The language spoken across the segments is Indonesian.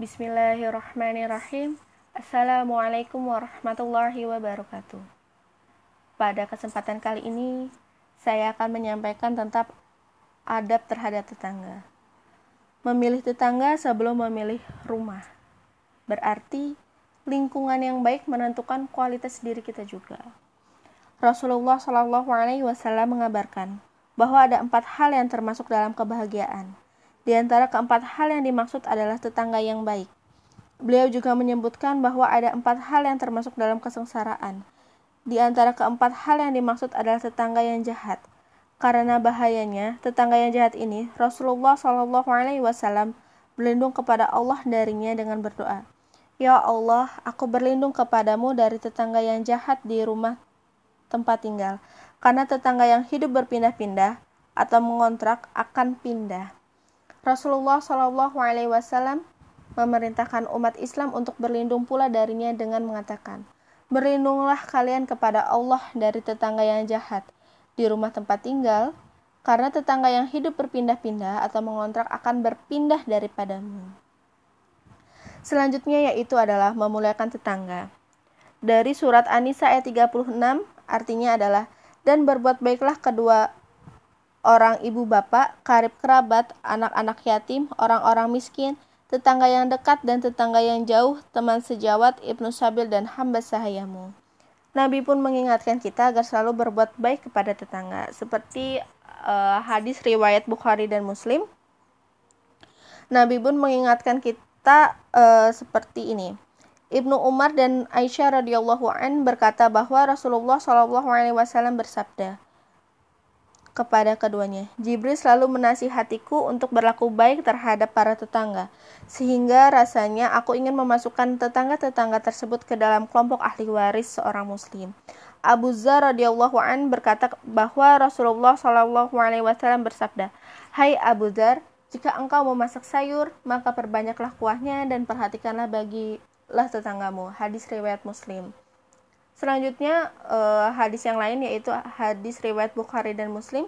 Bismillahirrahmanirrahim. Assalamualaikum warahmatullahi wabarakatuh. Pada kesempatan kali ini, saya akan menyampaikan tentang adab terhadap tetangga. Memilih tetangga sebelum memilih rumah. Berarti lingkungan yang baik menentukan kualitas diri kita juga. Rasulullah Shallallahu Wasallam mengabarkan bahwa ada empat hal yang termasuk dalam kebahagiaan. Di antara keempat hal yang dimaksud adalah tetangga yang baik. Beliau juga menyebutkan bahwa ada empat hal yang termasuk dalam kesengsaraan. Di antara keempat hal yang dimaksud adalah tetangga yang jahat. Karena bahayanya, tetangga yang jahat ini, Rasulullah Shallallahu Alaihi Wasallam berlindung kepada Allah darinya dengan berdoa. Ya Allah, aku berlindung kepadamu dari tetangga yang jahat di rumah tempat tinggal, karena tetangga yang hidup berpindah-pindah atau mengontrak akan pindah. Rasulullah Shallallahu Alaihi Wasallam memerintahkan umat Islam untuk berlindung pula darinya dengan mengatakan, Berlindunglah kalian kepada Allah dari tetangga yang jahat di rumah tempat tinggal, karena tetangga yang hidup berpindah-pindah atau mengontrak akan berpindah daripadamu. Selanjutnya yaitu adalah memuliakan tetangga. Dari surat An-Nisa ayat 36 artinya adalah dan berbuat baiklah kedua orang ibu bapak, karib kerabat, anak-anak yatim, orang-orang miskin, tetangga yang dekat dan tetangga yang jauh, teman sejawat, ibnu sabil dan hamba sahayamu. Nabi pun mengingatkan kita agar selalu berbuat baik kepada tetangga, seperti uh, hadis riwayat Bukhari dan Muslim. Nabi pun mengingatkan kita uh, seperti ini. Ibnu Umar dan Aisyah radhiyallahu an berkata bahwa Rasulullah shallallahu alaihi wasallam bersabda kepada keduanya, Jibril selalu menasihatiku untuk berlaku baik terhadap para tetangga, sehingga rasanya aku ingin memasukkan tetangga-tetangga tersebut ke dalam kelompok ahli waris seorang muslim. Abu Zar radhiyallahu an berkata bahwa Rasulullah shallallahu alaihi wasallam bersabda, "Hai Abu Zar, jika engkau memasak sayur, maka perbanyaklah kuahnya dan perhatikanlah bagilah tetanggamu. Hadis riwayat Muslim. Selanjutnya uh, hadis yang lain yaitu hadis riwayat Bukhari dan Muslim.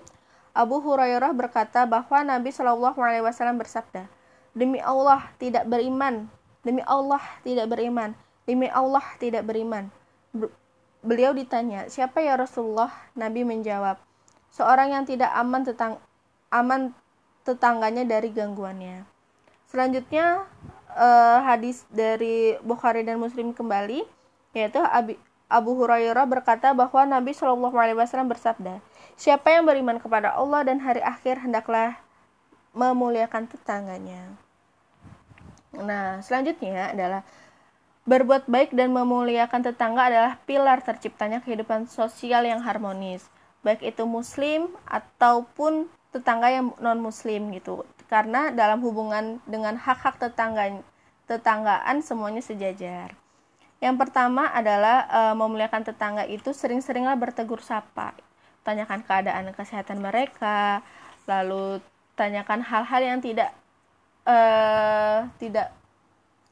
Abu Hurairah berkata bahwa Nabi Shallallahu Alaihi Wasallam bersabda, demi Allah tidak beriman, demi Allah tidak beriman, demi Allah tidak beriman. Beliau ditanya, siapa ya Rasulullah? Nabi menjawab, seorang yang tidak aman tentang aman tetangganya dari gangguannya. Selanjutnya uh, hadis dari Bukhari dan Muslim kembali yaitu Abi, Abu Hurairah berkata bahwa Nabi Shallallahu Alaihi Wasallam bersabda, siapa yang beriman kepada Allah dan hari akhir hendaklah memuliakan tetangganya. Nah, selanjutnya adalah berbuat baik dan memuliakan tetangga adalah pilar terciptanya kehidupan sosial yang harmonis, baik itu muslim ataupun tetangga yang non muslim gitu karena dalam hubungan dengan hak-hak tetangga tetanggaan semuanya sejajar yang pertama adalah e, memuliakan tetangga itu sering-seringlah bertegur sapa. Tanyakan keadaan kesehatan mereka lalu tanyakan hal-hal yang tidak e, tidak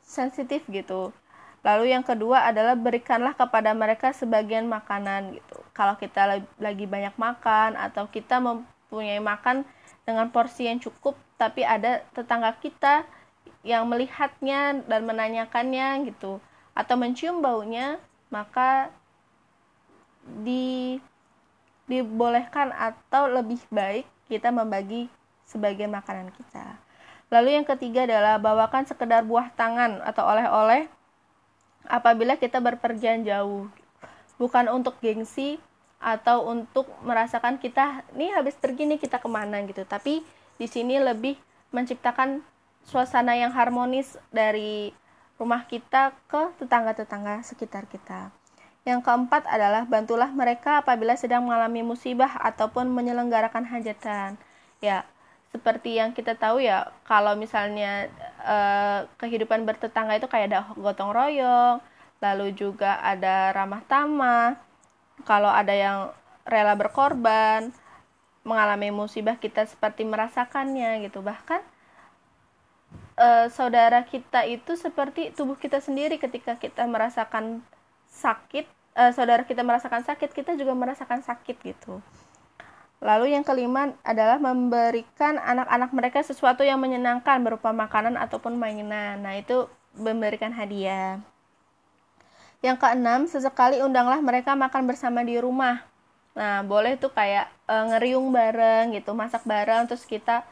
sensitif gitu. Lalu yang kedua adalah berikanlah kepada mereka sebagian makanan gitu. Kalau kita lagi banyak makan atau kita mempunyai makan dengan porsi yang cukup tapi ada tetangga kita yang melihatnya dan menanyakannya gitu atau mencium baunya maka di dibolehkan atau lebih baik kita membagi sebagian makanan kita. Lalu yang ketiga adalah bawakan sekedar buah tangan atau oleh-oleh apabila kita berpergian jauh. Bukan untuk gengsi atau untuk merasakan kita nih habis pergi nih kita ke mana gitu tapi di sini lebih menciptakan suasana yang harmonis dari rumah kita ke tetangga-tetangga sekitar kita. Yang keempat adalah bantulah mereka apabila sedang mengalami musibah ataupun menyelenggarakan hajatan. Ya seperti yang kita tahu ya kalau misalnya eh, kehidupan bertetangga itu kayak ada gotong royong lalu juga ada ramah tamah kalau ada yang rela berkorban mengalami musibah kita seperti merasakannya gitu. Bahkan e, saudara kita itu seperti tubuh kita sendiri ketika kita merasakan sakit e, saudara kita merasakan sakit kita juga merasakan sakit gitu Lalu yang kelima adalah memberikan anak-anak mereka sesuatu yang menyenangkan berupa makanan ataupun mainan. Nah, itu memberikan hadiah. Yang keenam, sesekali undanglah mereka makan bersama di rumah. Nah, boleh tuh kayak e, ngeriung bareng gitu, masak bareng terus kita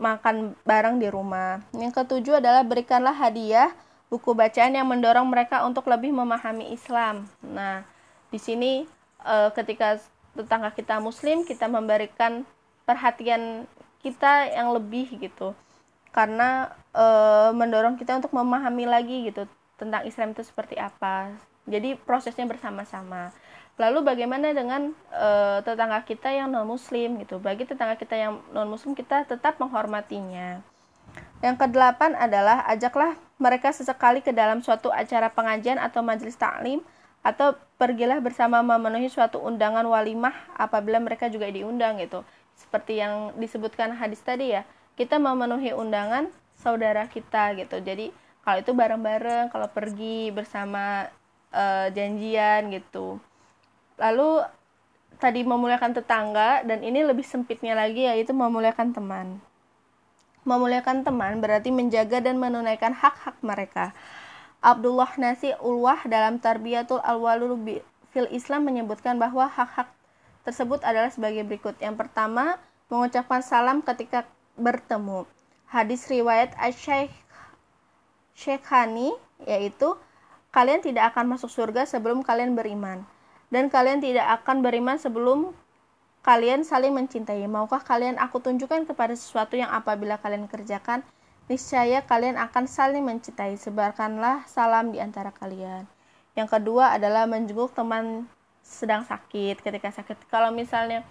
makan bareng di rumah. Yang ketujuh adalah berikanlah hadiah buku bacaan yang mendorong mereka untuk lebih memahami Islam. Nah, di sini e, ketika tetangga kita muslim kita memberikan perhatian kita yang lebih gitu karena e, mendorong kita untuk memahami lagi gitu tentang Islam itu seperti apa jadi prosesnya bersama-sama lalu bagaimana dengan e, tetangga kita yang non muslim gitu? Bagi tetangga kita yang non muslim kita tetap menghormatinya. Yang kedelapan adalah ajaklah mereka sesekali ke dalam suatu acara pengajian atau majelis taklim atau pergilah bersama memenuhi suatu undangan walimah apabila mereka juga diundang gitu. Seperti yang disebutkan hadis tadi ya kita memenuhi undangan saudara kita gitu. Jadi kalau itu bareng-bareng kalau pergi bersama uh, janjian gitu lalu tadi memuliakan tetangga dan ini lebih sempitnya lagi yaitu memuliakan teman memuliakan teman berarti menjaga dan menunaikan hak-hak mereka Abdullah Nasi Ulwah dalam Tarbiyatul Al-Walul fil Islam menyebutkan bahwa hak-hak tersebut adalah sebagai berikut. Yang pertama, mengucapkan salam ketika bertemu. Hadis riwayat Asy-Syaikh yaitu kalian tidak akan masuk surga sebelum kalian beriman dan kalian tidak akan beriman sebelum kalian saling mencintai. Maukah kalian aku tunjukkan kepada sesuatu yang apabila kalian kerjakan niscaya kalian akan saling mencintai. Sebarkanlah salam di antara kalian. Yang kedua adalah menjenguk teman sedang sakit ketika sakit. Kalau misalnya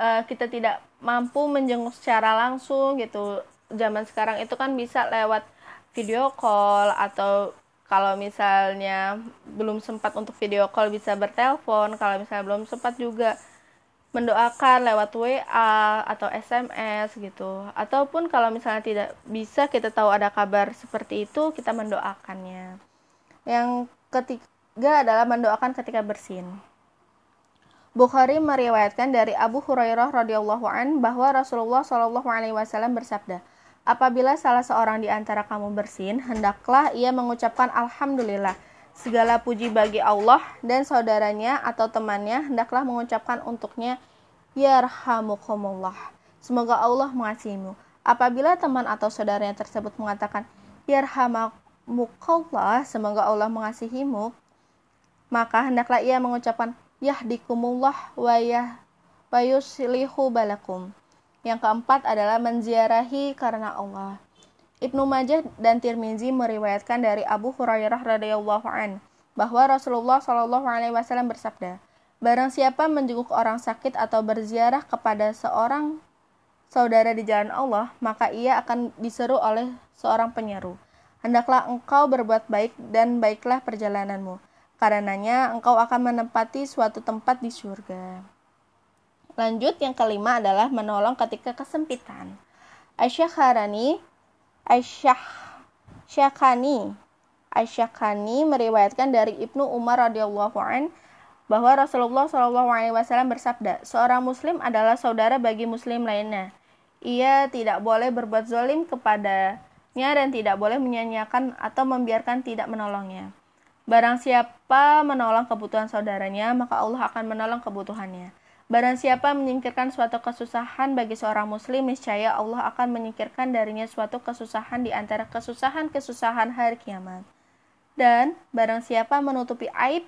uh, kita tidak mampu menjenguk secara langsung gitu, zaman sekarang itu kan bisa lewat video call atau kalau misalnya belum sempat untuk video call bisa bertelepon, kalau misalnya belum sempat juga mendoakan lewat WA atau SMS gitu. Ataupun kalau misalnya tidak bisa kita tahu ada kabar seperti itu, kita mendoakannya. Yang ketiga adalah mendoakan ketika bersin. Bukhari meriwayatkan dari Abu Hurairah radhiyallahu an bahwa Rasulullah wasallam bersabda, "Apabila salah seorang di antara kamu bersin, hendaklah ia mengucapkan alhamdulillah." Segala puji bagi Allah dan saudaranya atau temannya hendaklah mengucapkan untuknya Yarhamukumullah. Semoga Allah mengasihimu. Apabila teman atau saudaranya tersebut mengatakan Yarhamukallah, semoga Allah mengasihimu, maka hendaklah ia mengucapkan Yahdikumullah wa yah wa yuslihu balakum. Yang keempat adalah menziarahi karena Allah. Ibnu Majah dan Tirmizi meriwayatkan dari Abu Hurairah radhiyallahu an bahwa Rasulullah shallallahu alaihi wasallam bersabda, "Barang siapa menjenguk orang sakit atau berziarah kepada seorang saudara di jalan Allah, maka ia akan diseru oleh seorang penyeru. Hendaklah engkau berbuat baik dan baiklah perjalananmu, karenanya engkau akan menempati suatu tempat di surga." Lanjut yang kelima adalah menolong ketika kesempitan. Aisyah Harani Aisyah Syakhani Aisyakani meriwayatkan dari Ibnu Umar radhiyallahu an bahwa Rasulullah shallallahu alaihi wasallam bersabda, seorang muslim adalah saudara bagi muslim lainnya. Ia tidak boleh berbuat zalim kepadanya dan tidak boleh menyanyiakan atau membiarkan tidak menolongnya. Barang siapa menolong kebutuhan saudaranya, maka Allah akan menolong kebutuhannya. Barang siapa menyingkirkan suatu kesusahan bagi seorang muslim, niscaya Allah akan menyingkirkan darinya suatu kesusahan di antara kesusahan-kesusahan hari kiamat. Dan barang siapa menutupi aib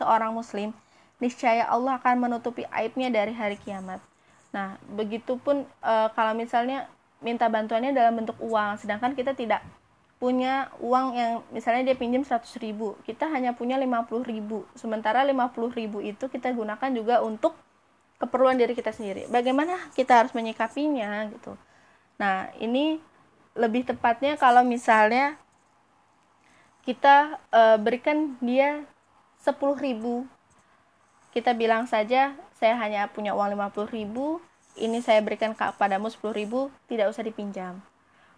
seorang muslim, niscaya Allah akan menutupi aibnya dari hari kiamat. Nah, begitupun e, kalau misalnya minta bantuannya dalam bentuk uang, sedangkan kita tidak punya uang yang misalnya dia pinjam 100 ribu, kita hanya punya 50 ribu. Sementara 50 ribu itu kita gunakan juga untuk keperluan diri kita sendiri. Bagaimana kita harus menyikapinya gitu. Nah, ini lebih tepatnya kalau misalnya kita e, berikan dia 10.000 kita bilang saja saya hanya punya uang 50.000 ini saya berikan kepadamu 10.000 tidak usah dipinjam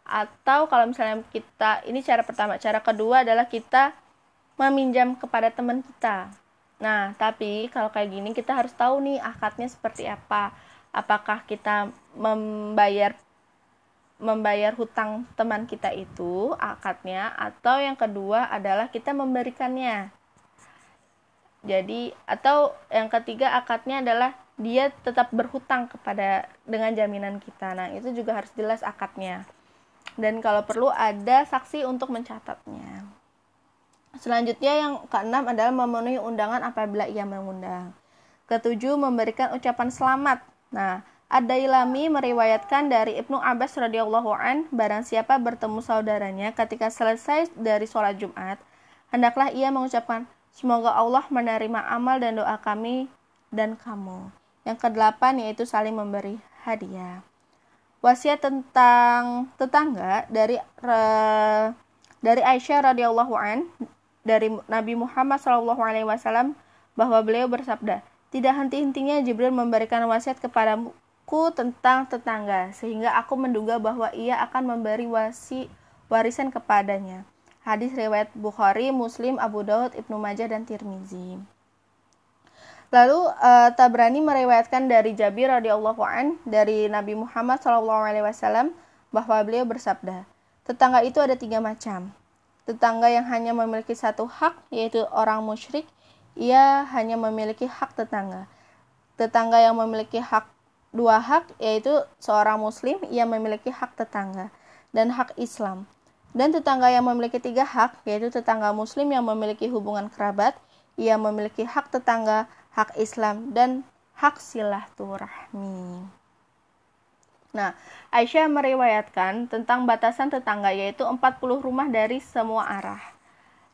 atau kalau misalnya kita ini cara pertama cara kedua adalah kita meminjam kepada teman kita Nah, tapi kalau kayak gini kita harus tahu nih akadnya seperti apa. apakah kita membayar membayar hutang teman kita itu akadnya atau yang kedua adalah kita memberikannya. Jadi atau yang ketiga akadnya adalah dia tetap berhutang kepada dengan jaminan kita. Nah itu juga harus jelas akadnya. Dan kalau perlu ada saksi untuk mencatatnya selanjutnya yang keenam adalah memenuhi undangan apabila ia mengundang ketujuh memberikan ucapan selamat nah Ad-Dailami meriwayatkan dari Ibnu Abbas radhiyallahu an, barang siapa bertemu saudaranya ketika selesai dari sholat Jumat, hendaklah ia mengucapkan, semoga Allah menerima amal dan doa kami dan kamu. Yang kedelapan yaitu saling memberi hadiah. Wasiat tentang tetangga dari dari Aisyah radhiyallahu an dari Nabi Muhammad wasallam bahwa beliau bersabda, tidak henti-hentinya Jibril memberikan wasiat kepadamu aku tentang tetangga, sehingga aku menduga bahwa ia akan memberi wasi warisan kepadanya. Hadis riwayat Bukhari, Muslim, Abu Daud, Ibnu Majah dan Tirmizi. Lalu uh, Tabrani meriwayatkan dari Jabir radhiyallahu an dari Nabi Muhammad SAW bahwa beliau bersabda, tetangga itu ada tiga macam. Tetangga yang hanya memiliki satu hak yaitu orang musyrik, ia hanya memiliki hak tetangga. Tetangga yang memiliki hak dua hak yaitu seorang muslim yang memiliki hak tetangga dan hak Islam dan tetangga yang memiliki tiga hak yaitu tetangga muslim yang memiliki hubungan kerabat ia memiliki hak tetangga hak Islam dan hak silaturahmi Nah, Aisyah meriwayatkan tentang batasan tetangga yaitu 40 rumah dari semua arah.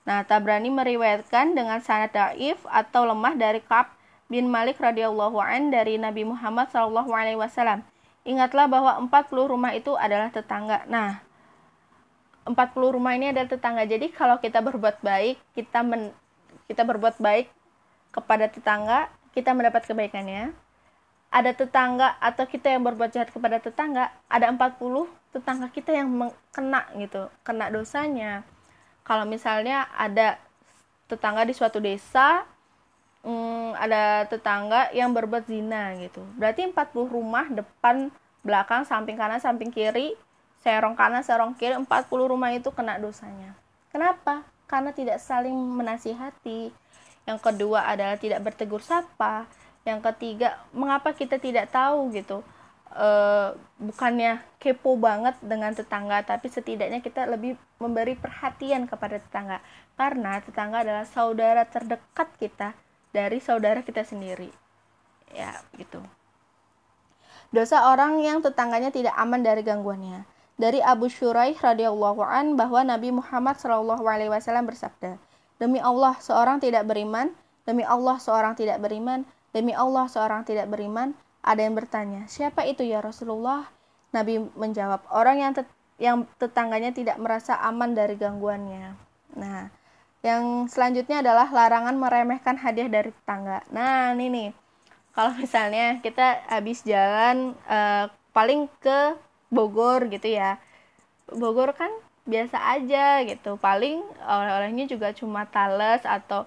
Nah, Tabrani meriwayatkan dengan sanad daif atau lemah dari Ka'ab bin Malik radhiyallahu an dari Nabi Muhammad shallallahu alaihi wasallam. Ingatlah bahwa 40 rumah itu adalah tetangga. Nah, 40 rumah ini adalah tetangga. Jadi kalau kita berbuat baik, kita men, kita berbuat baik kepada tetangga, kita mendapat kebaikannya. Ada tetangga atau kita yang berbuat jahat kepada tetangga, ada 40 tetangga kita yang kena gitu, kena dosanya. Kalau misalnya ada tetangga di suatu desa hmm, ada tetangga yang berbuat zina gitu. Berarti 40 rumah depan, belakang, samping kanan, samping kiri, serong kanan, serong kiri, 40 rumah itu kena dosanya. Kenapa? Karena tidak saling menasihati. Yang kedua adalah tidak bertegur sapa. Yang ketiga, mengapa kita tidak tahu gitu? E, bukannya kepo banget dengan tetangga, tapi setidaknya kita lebih memberi perhatian kepada tetangga. Karena tetangga adalah saudara terdekat kita dari saudara kita sendiri. Ya, gitu. Dosa orang yang tetangganya tidak aman dari gangguannya. Dari Abu Shuraih radhiyallahu an bahwa Nabi Muhammad shallallahu alaihi wasallam bersabda, "Demi Allah, seorang tidak beriman, demi Allah seorang tidak beriman, demi Allah seorang tidak beriman." Ada yang bertanya, "Siapa itu ya Rasulullah?" Nabi menjawab, "Orang yang tet yang tetangganya tidak merasa aman dari gangguannya." Nah, yang selanjutnya adalah larangan meremehkan hadiah dari tetangga. Nah, ini nih. Kalau misalnya kita habis jalan uh, paling ke Bogor gitu ya. Bogor kan biasa aja gitu. Paling oleh-olehnya juga cuma tales atau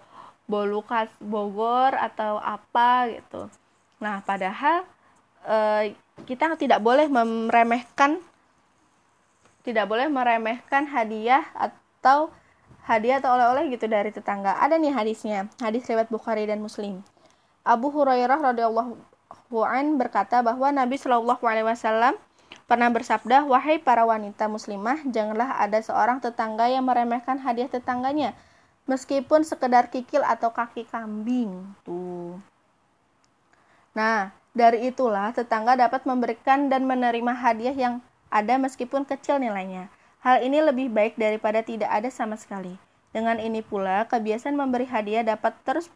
bolu khas Bogor atau apa gitu. Nah, padahal uh, kita tidak boleh meremehkan tidak boleh meremehkan hadiah atau hadiah atau oleh-oleh gitu dari tetangga. Ada nih hadisnya, hadis riwayat Bukhari dan Muslim. Abu Hurairah radhiyallahu an berkata bahwa Nabi Shallallahu alaihi wasallam pernah bersabda, "Wahai para wanita muslimah, janganlah ada seorang tetangga yang meremehkan hadiah tetangganya, meskipun sekedar kikil atau kaki kambing." Tuh. Nah, dari itulah tetangga dapat memberikan dan menerima hadiah yang ada meskipun kecil nilainya. Hal ini lebih baik daripada tidak ada sama sekali. Dengan ini pula, kebiasaan memberi hadiah dapat terus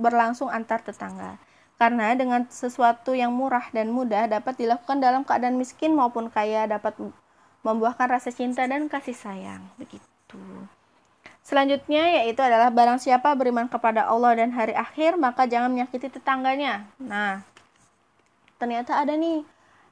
berlangsung antar tetangga. Karena dengan sesuatu yang murah dan mudah dapat dilakukan dalam keadaan miskin maupun kaya dapat membuahkan rasa cinta dan kasih sayang. Begitu. Selanjutnya yaitu adalah barang siapa beriman kepada Allah dan hari akhir maka jangan menyakiti tetangganya. Nah, ternyata ada nih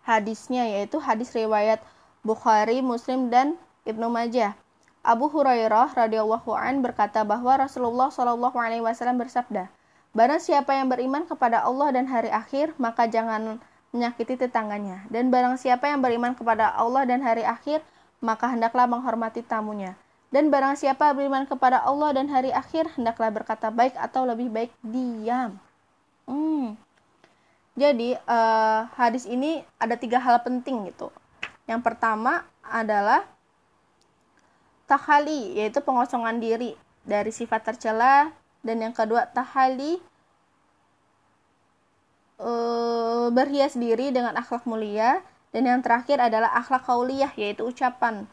hadisnya yaitu hadis riwayat Bukhari, Muslim, dan Ibnu Majah. Abu Hurairah radhiyallahu an berkata bahwa Rasulullah shallallahu alaihi wasallam bersabda, "Barang siapa yang beriman kepada Allah dan hari akhir, maka jangan menyakiti tetangganya. Dan barang siapa yang beriman kepada Allah dan hari akhir, maka hendaklah menghormati tamunya. Dan barang siapa beriman kepada Allah dan hari akhir, hendaklah berkata baik atau lebih baik diam. Hmm. Jadi uh, hadis ini ada tiga hal penting gitu. Yang pertama adalah tahali, yaitu pengosongan diri dari sifat tercela. Dan yang kedua tahali, uh, berhias diri dengan akhlak mulia. Dan yang terakhir adalah akhlak kauliyah, yaitu ucapan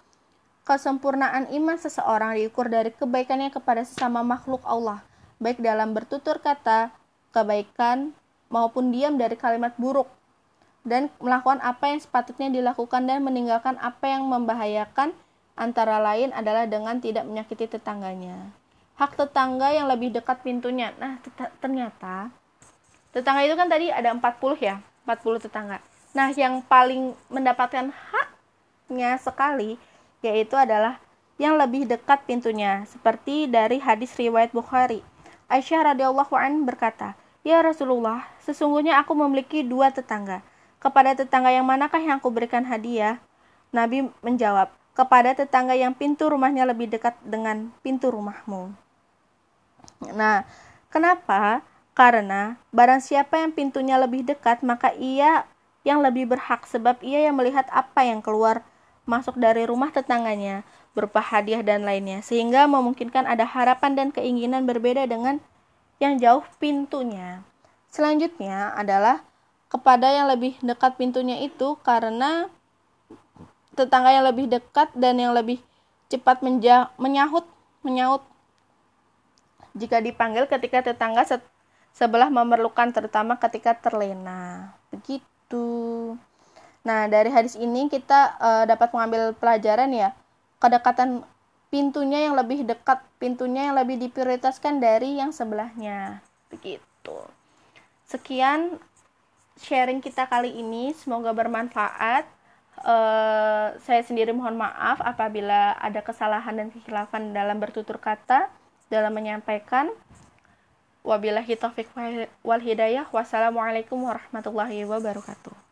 Kesempurnaan iman seseorang diukur dari kebaikannya kepada sesama makhluk Allah, baik dalam bertutur kata, kebaikan, maupun diam dari kalimat buruk, dan melakukan apa yang sepatutnya dilakukan dan meninggalkan apa yang membahayakan, antara lain adalah dengan tidak menyakiti tetangganya. Hak tetangga yang lebih dekat pintunya. Nah, ternyata tetangga itu kan tadi ada 40 ya, 40 tetangga. Nah, yang paling mendapatkan haknya sekali yaitu adalah yang lebih dekat pintunya, seperti dari hadis riwayat Bukhari. Aisyah radhiyallahu an berkata, "Ya Rasulullah, sesungguhnya aku memiliki dua tetangga. Kepada tetangga yang manakah yang aku berikan hadiah?" Nabi menjawab, "Kepada tetangga yang pintu rumahnya lebih dekat dengan pintu rumahmu." Nah, kenapa? Karena barang siapa yang pintunya lebih dekat, maka ia yang lebih berhak sebab ia yang melihat apa yang keluar masuk dari rumah tetangganya berupa hadiah dan lainnya sehingga memungkinkan ada harapan dan keinginan berbeda dengan yang jauh pintunya. Selanjutnya adalah kepada yang lebih dekat pintunya itu karena tetangga yang lebih dekat dan yang lebih cepat menyahut menyahut jika dipanggil ketika tetangga se sebelah memerlukan terutama ketika terlena. Begitu. Nah, dari hadis ini kita uh, dapat mengambil pelajaran ya, kedekatan pintunya yang lebih dekat, pintunya yang lebih diprioritaskan dari yang sebelahnya. Begitu. Sekian sharing kita kali ini, semoga bermanfaat. Uh, saya sendiri mohon maaf apabila ada kesalahan dan kekhilafan dalam bertutur kata dalam menyampaikan. Wabillahi taufiq wal hidayah. Wassalamualaikum warahmatullahi wabarakatuh.